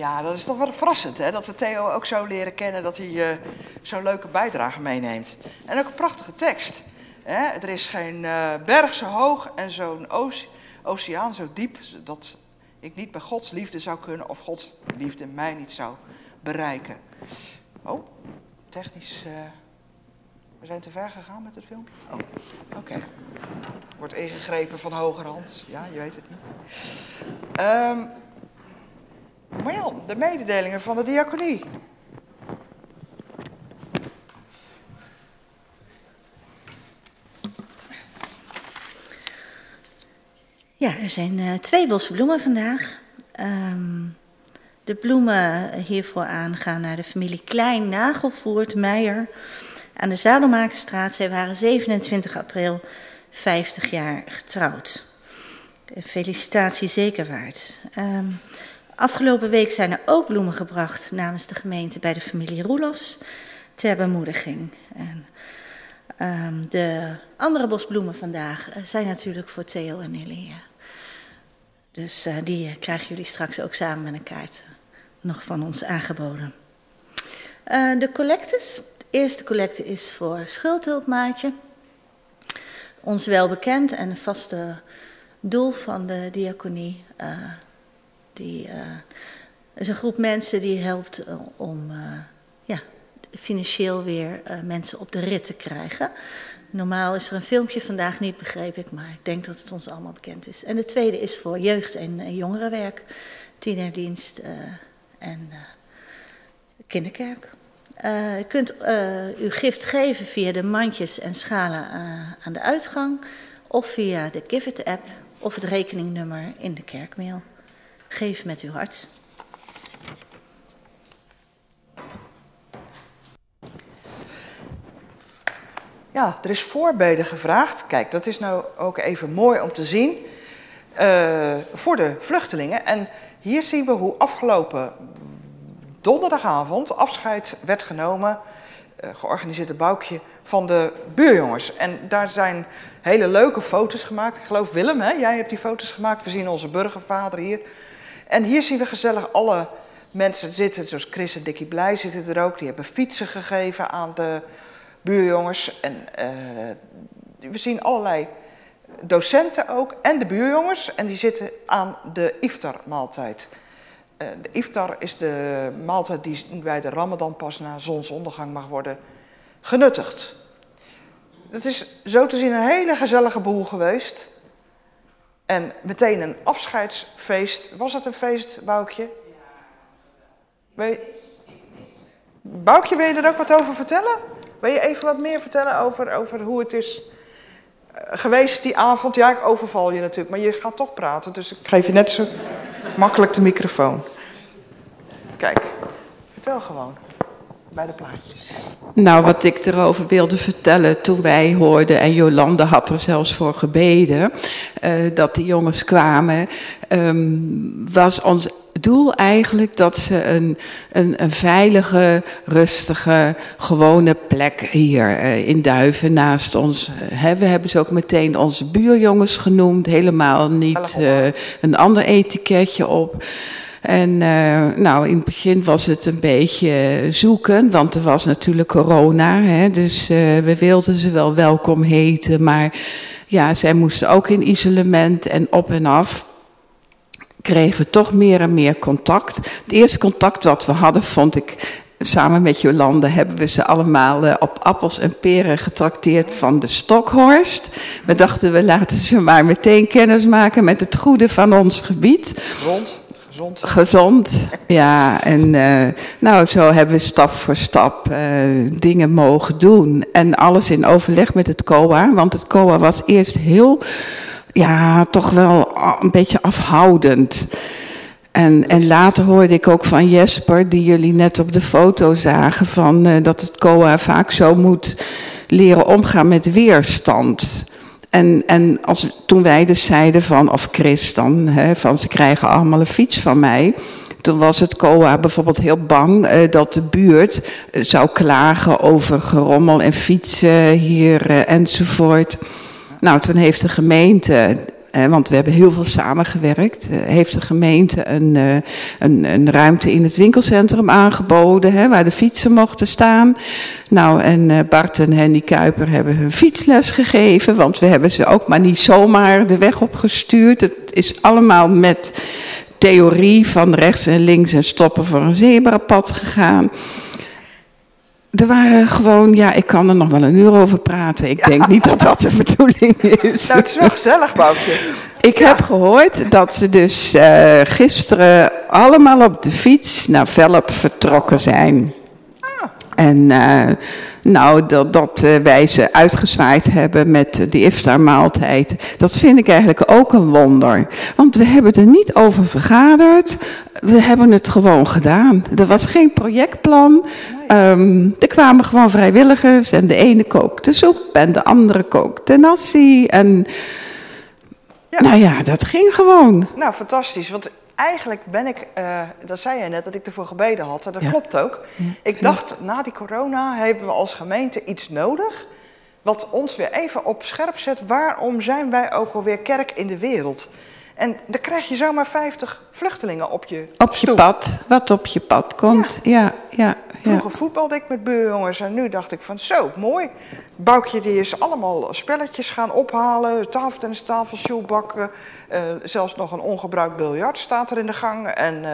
Ja, dat is toch wel verrassend, hè? Dat we Theo ook zo leren kennen dat hij uh, zo'n leuke bijdrage meeneemt. En ook een prachtige tekst. Hè? Er is geen uh, berg zo hoog en zo'n oceaan zo diep dat ik niet bij Gods liefde zou kunnen of Gods liefde mij niet zou bereiken. Oh, technisch. Uh, we zijn te ver gegaan met het filmpje? Oh, oké. Wordt ingegrepen van hogerhand. Ja, je weet het niet. Um, Marjan, de mededelingen van de diaconie. Ja, er zijn uh, twee bosse bloemen vandaag. Um, de bloemen hiervoor aan gaan naar de familie Klein Nagelvoort Meijer aan de Zadelmakerstraat. Zij waren 27 april 50 jaar getrouwd. Felicitatie zeker waard. Um, Afgelopen week zijn er ook bloemen gebracht namens de gemeente bij de familie Roelofs. ter bemoediging. En, ehm, de andere bosbloemen vandaag eh, zijn natuurlijk voor Theo en Nelly. Dus uh, die krijgen jullie straks ook samen met een kaart nog van ons aangeboden. de collectes. De eerste collecte is voor Schuldhulpmaatje. Ons wel bekend en vaste doel van de diaconie. Die is een groep mensen die helpt om ja, financieel weer uh, mensen op de rit te krijgen. Normaal is er een filmpje vandaag niet, begreep ik, maar ik denk dat het ons allemaal bekend is. En de tweede is voor jeugd- en, jongerenwerk, tienerdienst uh, en uh, kinderkerk. u kunt uw gift geven via de mandjes en schalen aan de uitgang, of via de Give It app of het rekeningnummer in de kerkmail. Geef met uw hart. Ja, er is voorbeden gevraagd. Kijk, dat is nou ook even mooi om te zien. Uh, voor de vluchtelingen. En hier zien we hoe afgelopen donderdagavond afscheid werd genomen. Uh, georganiseerde boukje van de buurjongens. En daar zijn hele leuke foto's gemaakt. Ik geloof Willem, hè? jij hebt die foto's gemaakt. We zien onze burgervader hier. En hier zien we gezellig alle mensen zitten. Zoals Chris en Dickie Blij zitten er ook. Die hebben fietsen gegeven aan de buurjongens. En uh, we zien allerlei docenten ook en de buurjongens. En die zitten aan de iftar-maaltijd. Uh, de iftar is de maaltijd die bij de ramadan pas na zonsondergang mag worden genuttigd. Het is zo te zien een hele gezellige boel geweest. En meteen een afscheidsfeest. Was het een feest, Boukje? Ja. Boukje, wil je er ook wat over vertellen? Wil je even wat meer vertellen over, over hoe het is eh, geweest die avond? Ja, ik overval je natuurlijk, maar je gaat toch praten, dus ik geef je net zo makkelijk de microfoon. Kijk, vertel gewoon bij de plaatjes. Nou, wat ik erover wilde vertellen toen wij hoorden, en Jolande had er zelfs voor gebeden, uh, dat die jongens kwamen, um, was ons doel eigenlijk dat ze een, een, een veilige, rustige, gewone plek hier uh, in Duiven naast ons hebben. We hebben ze ook meteen onze buurjongens genoemd, helemaal niet uh, een ander etiketje op. En uh, nou, in het begin was het een beetje zoeken, want er was natuurlijk corona. Hè, dus uh, we wilden ze wel welkom heten, maar ja, zij moesten ook in isolement en op en af kregen we toch meer en meer contact. Het eerste contact wat we hadden, vond ik samen met Jolande hebben we ze allemaal uh, op appels en peren getrakteerd van de Stokhorst. We dachten, we laten ze maar meteen kennis maken met het goede van ons gebied. Rond. Gezond. Gezond, ja. En uh, nou, zo hebben we stap voor stap uh, dingen mogen doen. En alles in overleg met het COA. Want het COA was eerst heel, ja, toch wel een beetje afhoudend. En, en later hoorde ik ook van Jesper, die jullie net op de foto zagen, van, uh, dat het COA vaak zo moet leren omgaan met weerstand. En, en als, toen wij dus zeiden van, of Chris dan, hè, van ze krijgen allemaal een fiets van mij. Toen was het COA bijvoorbeeld heel bang uh, dat de buurt uh, zou klagen over gerommel en fietsen hier uh, enzovoort. Nou, toen heeft de gemeente want we hebben heel veel samengewerkt. heeft de gemeente een, een, een, ruimte in het winkelcentrum aangeboden, hè, waar de fietsen mochten staan. Nou, en Bart en Henny Kuiper hebben hun fietsles gegeven, want we hebben ze ook maar niet zomaar de weg opgestuurd. Het is allemaal met theorie van rechts en links en stoppen voor een zebrapad gegaan. Er waren gewoon, ja, ik kan er nog wel een uur over praten. Ik ja. denk niet dat dat de <laughs> bedoeling is. Nou, het is wel gezellig, Boukje. Ik ja. heb gehoord dat ze dus uh, gisteren allemaal op de fiets naar Velp vertrokken zijn. Ah. En uh, nou, dat, dat uh, wij ze uitgezwaaid hebben met de iftarmaaltijd, dat vind ik eigenlijk ook een wonder. Want we hebben er niet over vergaderd, we hebben het gewoon gedaan. Er was geen projectplan, um, er kwamen gewoon vrijwilligers en de ene kookte soep en de andere kookte nasi. En ja. nou ja, dat ging gewoon. Nou, fantastisch, want eigenlijk ben ik, uh, dat zei jij net, dat ik ervoor gebeden had. En dat klopt ook. Ik dacht, na die corona hebben we als gemeente iets nodig... wat ons weer even op scherp zet. Waarom zijn wij ook alweer kerk in de wereld? En dan krijg je zomaar 50 vluchtelingen op je Op je pad, wat op je pad komt. Ja, ja, Vroeger voetbalde ik met buurjongens en nu dacht ik van zo, mooi. Boukje die is allemaal spelletjes gaan ophalen. Tafeltennis, tafel, shoebakken. Uh, zelfs nog een ongebruikt biljart staat er in de gang. En uh,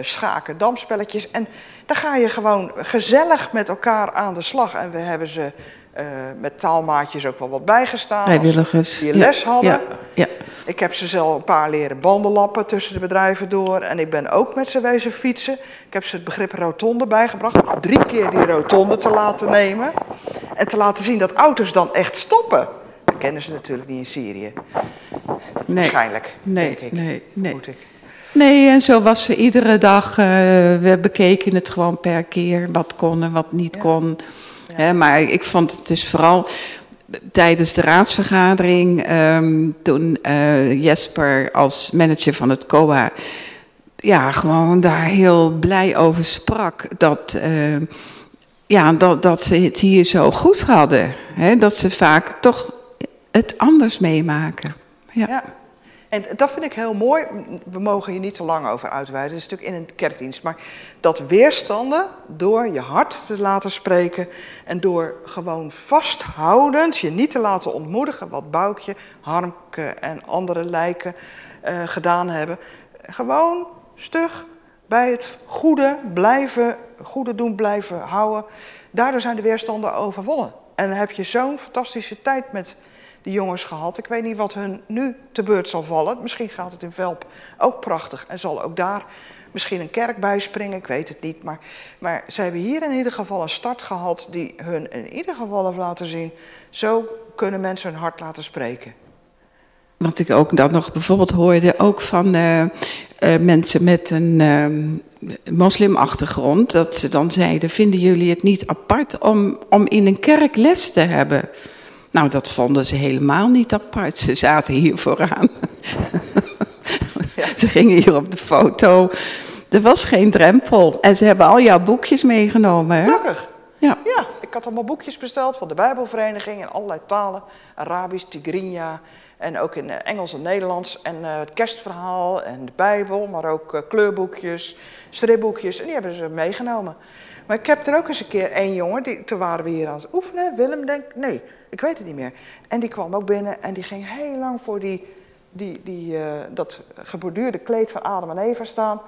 schaken, damspelletjes. En dan ga je gewoon gezellig met elkaar aan de slag. En we hebben ze uh, met taalmaatjes ook wel wat bijgestaan. Vrijwilligers. Die les ja, hadden. Ja, ja. Ik heb ze zelf een paar leren bandenlappen tussen de bedrijven door. En ik ben ook met ze wezen fietsen. Ik heb ze het begrip rotonde bijgebracht. Drie keer die rotonde te laten nemen. En te laten zien dat auto's dan echt stoppen. Dat kennen ze natuurlijk niet in Syrië. Nee. Waarschijnlijk, Nee, denk ik. nee, nee. Moet ik. Nee, en zo was ze iedere dag. Uh, we bekeken het gewoon per keer. Wat kon en wat niet kon. Maar ik vond het dus vooral tijdens de raadsvergadering. ehm, toen eh, Jesper als manager van het COA. Ja, gewoon daar heel blij over sprak. Dat, eh, ja, dat, dat ze het hier zo goed hadden. Hè, dat ze vaak toch het anders meemaken. Ja. En dat vind ik heel mooi. We mogen hier niet te lang over uitweiden. Het is natuurlijk in een kerkdienst. Maar dat weerstanden door je hart te laten spreken. En door gewoon vasthoudend je niet te laten ontmoedigen. Wat Boukje, Harmke en andere lijken eh, gedaan hebben. Gewoon stug bij het goede blijven, goede doen blijven houden. Daardoor zijn de weerstanden overwonnen. En dan heb je zo'n fantastische tijd met die jongens gehad. Ik weet niet wat hun nu te beurt zal vallen. Misschien gaat het in Velp ook prachtig en zal ook daar misschien een kerk bijspringen. Ik weet het niet. Maar, maar ze hebben hier in ieder geval een start gehad die hun in ieder geval heeft laten zien. Zo kunnen mensen hun hart laten spreken. Wat ik ook dan nog bijvoorbeeld hoorde, ook van uh, uh, mensen met een uh, moslimachtergrond, dat ze dan zeiden: Vinden jullie het niet apart om, om in een kerk les te hebben? Nou, dat vonden ze helemaal niet apart. Ze zaten hier vooraan. <laughs> ze gingen hier op de foto. Er was geen drempel. En ze hebben al jouw boekjes meegenomen. Hè? Gelukkig. Ja. ja, ik had allemaal boekjes besteld van de Bijbelvereniging in allerlei talen. Arabisch, Tigrinya en ook in Engels en Nederlands. En uh, het kerstverhaal en de Bijbel, maar ook uh, kleurboekjes, stripboekjes. En die hebben ze meegenomen. Maar ik heb er ook eens een keer één jongen, die, toen waren we hier aan het oefenen. Willem denk nee, ik weet het niet meer. En die kwam ook binnen en die ging heel lang voor die, die, die, uh, dat geborduurde kleed van Adam en Eva staan.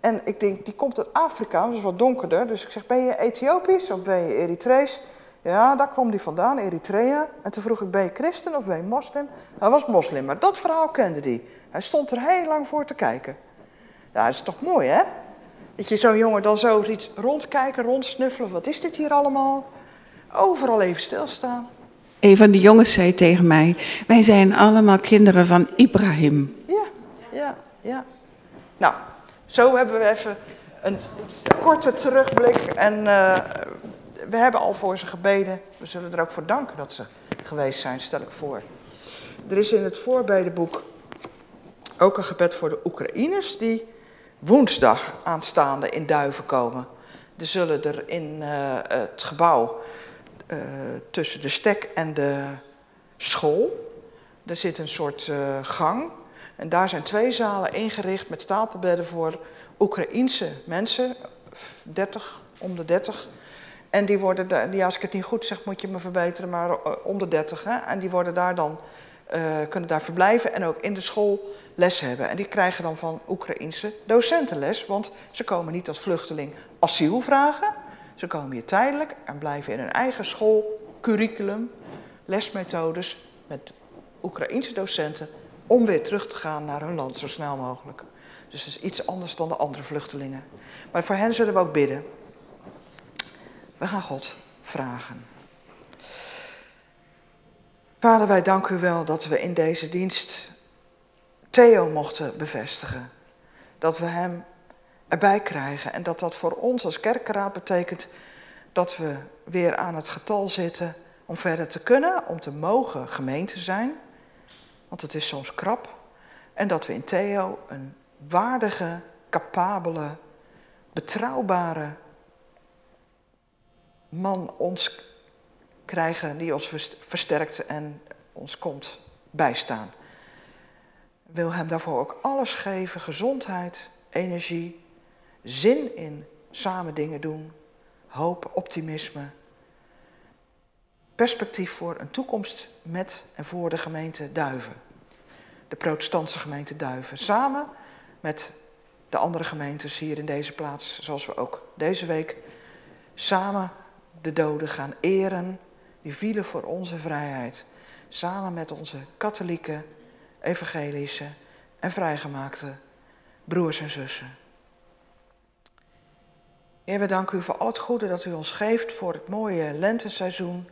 En ik denk, die komt uit Afrika, dat is wat donkerder. Dus ik zeg, ben je Ethiopisch of ben je Eritrees? Ja, daar kwam die vandaan, Eritrea. En toen vroeg ik, ben je christen of ben je moslim? Hij was moslim, maar dat verhaal kende hij. Hij stond er heel lang voor te kijken. Ja, dat is toch mooi, hè? Dat je zo'n jongen dan zo iets rondkijken, rondsnuffelen. Wat is dit hier allemaal? Overal even stilstaan. Een van die jongens zei tegen mij: Wij zijn allemaal kinderen van Ibrahim. Ja, ja, ja. Nou, zo hebben we even een korte terugblik. En uh, we hebben al voor ze gebeden. We zullen er ook voor danken dat ze geweest zijn, stel ik voor. Er is in het voorbedenboek ook een gebed voor de Oekraïners die woensdag aanstaande in Duiven komen. Er zullen er in uh, het gebouw uh, tussen de stek en de school, er zit een soort uh, gang. En daar zijn twee zalen ingericht met stapelbedden voor Oekraïense mensen, 30, om de 30. En die worden, daar, ja, als ik het niet goed zeg, moet je me verbeteren, maar uh, om de 30. Hè? En die worden daar dan, kunnen daar verblijven en ook in de school les hebben. En die krijgen dan van Oekraïense docenten les, want ze komen niet als vluchteling asiel vragen. Ze komen hier tijdelijk en blijven in hun eigen schoolcurriculum, lesmethodes met Oekraïense docenten om weer terug te gaan naar hun land zo snel mogelijk. Dus dat is iets anders dan de andere vluchtelingen. Maar voor hen zullen we ook bidden. We gaan God vragen. Vader, wij danken u wel dat we in deze dienst Theo mochten bevestigen. Dat we hem erbij krijgen en dat dat voor ons als kerkraad betekent dat we weer aan het getal zitten om verder te kunnen, om te mogen gemeente zijn. Want het is soms krap. En dat we in Theo een waardige, capabele, betrouwbare man ons krijgen die ons versterkt en ons komt bijstaan. Wil hem daarvoor ook alles geven: gezondheid, energie, zin in samen dingen doen, hoop, optimisme. Perspectief voor een toekomst met en voor de gemeente Duiven. De protestantse gemeente Duiven. Samen met de andere gemeentes hier in deze plaats, zoals we ook deze week samen de doden gaan eren. Die vielen voor onze vrijheid. Samen met onze katholieke, evangelische en vrijgemaakte broers en zussen. Heer, we danken u voor al het goede dat u ons geeft voor het mooie lenteseizoen.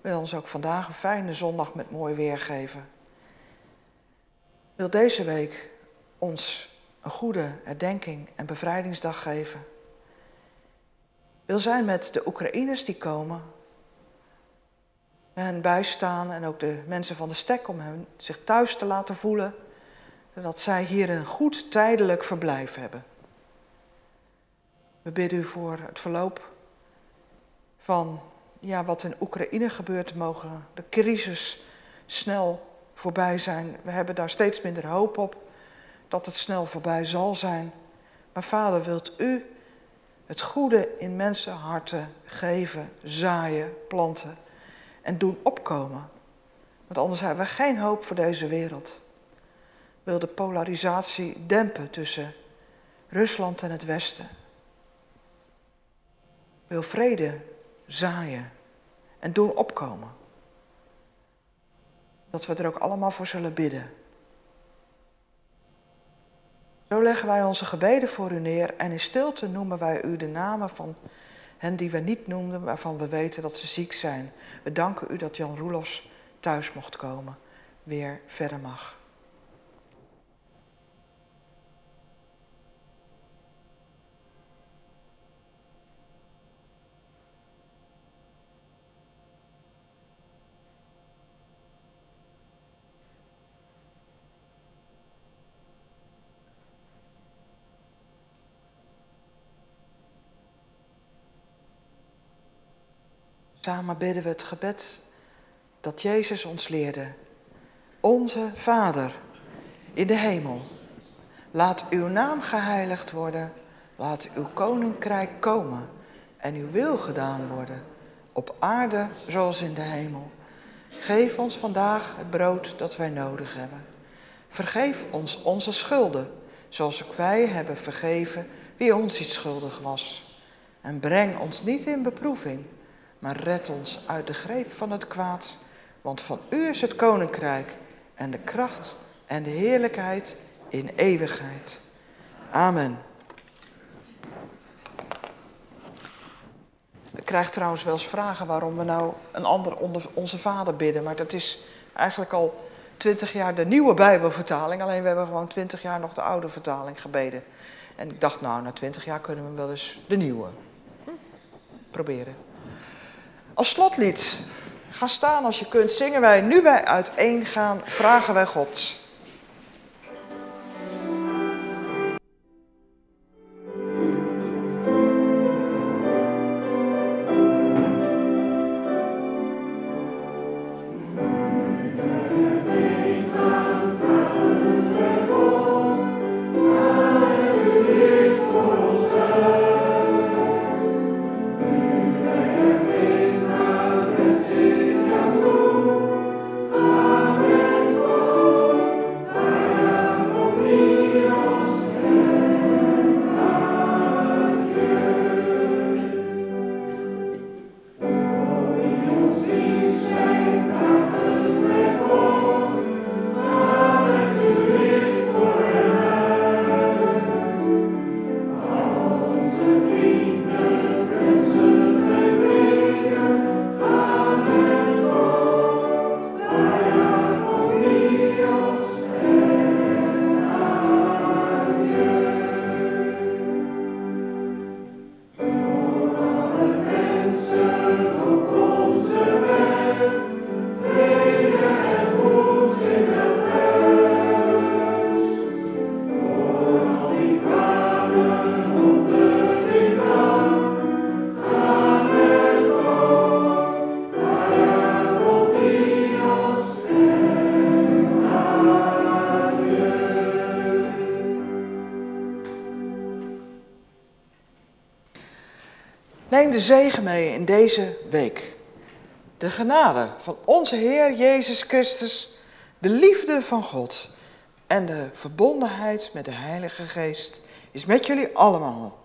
Wil ons ook vandaag een fijne zondag met mooi weer geven. Wil deze week ons een goede herdenking en bevrijdingsdag geven. Wil zijn met de Oekraïners die komen. Hen bijstaan en ook de mensen van de stek om hen zich thuis te laten voelen. Dat zij hier een goed tijdelijk verblijf hebben. We bidden u voor het verloop van ja, wat in Oekraïne gebeurt, mogen de crisis snel voorbij zijn. We hebben daar steeds minder hoop op dat het snel voorbij zal zijn. Maar vader, wilt u het goede in mensenharten geven, zaaien, planten en doen opkomen? Want anders hebben we geen hoop voor deze wereld. Wil de polarisatie dempen tussen Rusland en het Westen? Wil vrede zaaien en doen opkomen? Dat we er ook allemaal voor zullen bidden. Zo leggen wij onze gebeden voor u neer en in stilte noemen wij u de namen van hen die we niet noemden, waarvan we weten dat ze ziek zijn. We danken u dat Jan Roelofs thuis mocht komen, weer verder mag. Samen bidden we het gebed dat Jezus ons leerde. Onze Vader in de hemel, laat uw naam geheiligd worden, laat uw koninkrijk komen en uw wil gedaan worden, op aarde zoals in de hemel. Geef ons vandaag het brood dat wij nodig hebben. Vergeef ons onze schulden, zoals ook wij hebben vergeven wie ons iets schuldig was. En breng ons niet in beproeving maar red ons uit de greep van het kwaad. Want van u is het koninkrijk en de kracht en de heerlijkheid in eeuwigheid. Amen. Ik krijg trouwens wel eens vragen waarom we nou een ander onder onze vader bidden. Maar dat is eigenlijk al twintig jaar de nieuwe Bijbelvertaling. Alleen we hebben gewoon twintig jaar nog de oude vertaling gebeden. En ik dacht, nou, na twintig jaar kunnen we wel eens de nieuwe. Proberen. Als slotlied, ga staan als je kunt, zingen wij Nu wij uiteen gaan, vragen wij God. De zegen mee in deze week. De genade van onze Heer Jezus Christus, de liefde van God en de verbondenheid met de Heilige Geest is met jullie allemaal.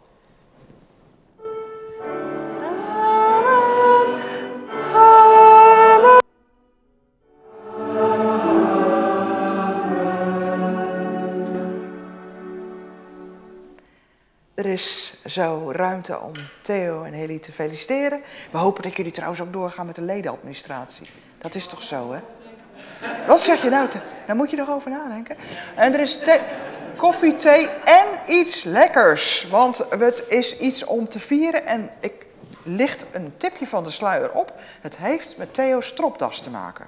Er is zo ruimte om Theo en Heli te feliciteren. We hopen dat jullie trouwens ook doorgaan met de ledenadministratie. Dat is toch zo, hè? Wat zeg je nou? Te? Daar moet je erover nadenken. En er is koffie, thee en iets lekkers. Want het is iets om te vieren. En ik licht een tipje van de sluier op. Het heeft met Theo's stropdas te maken.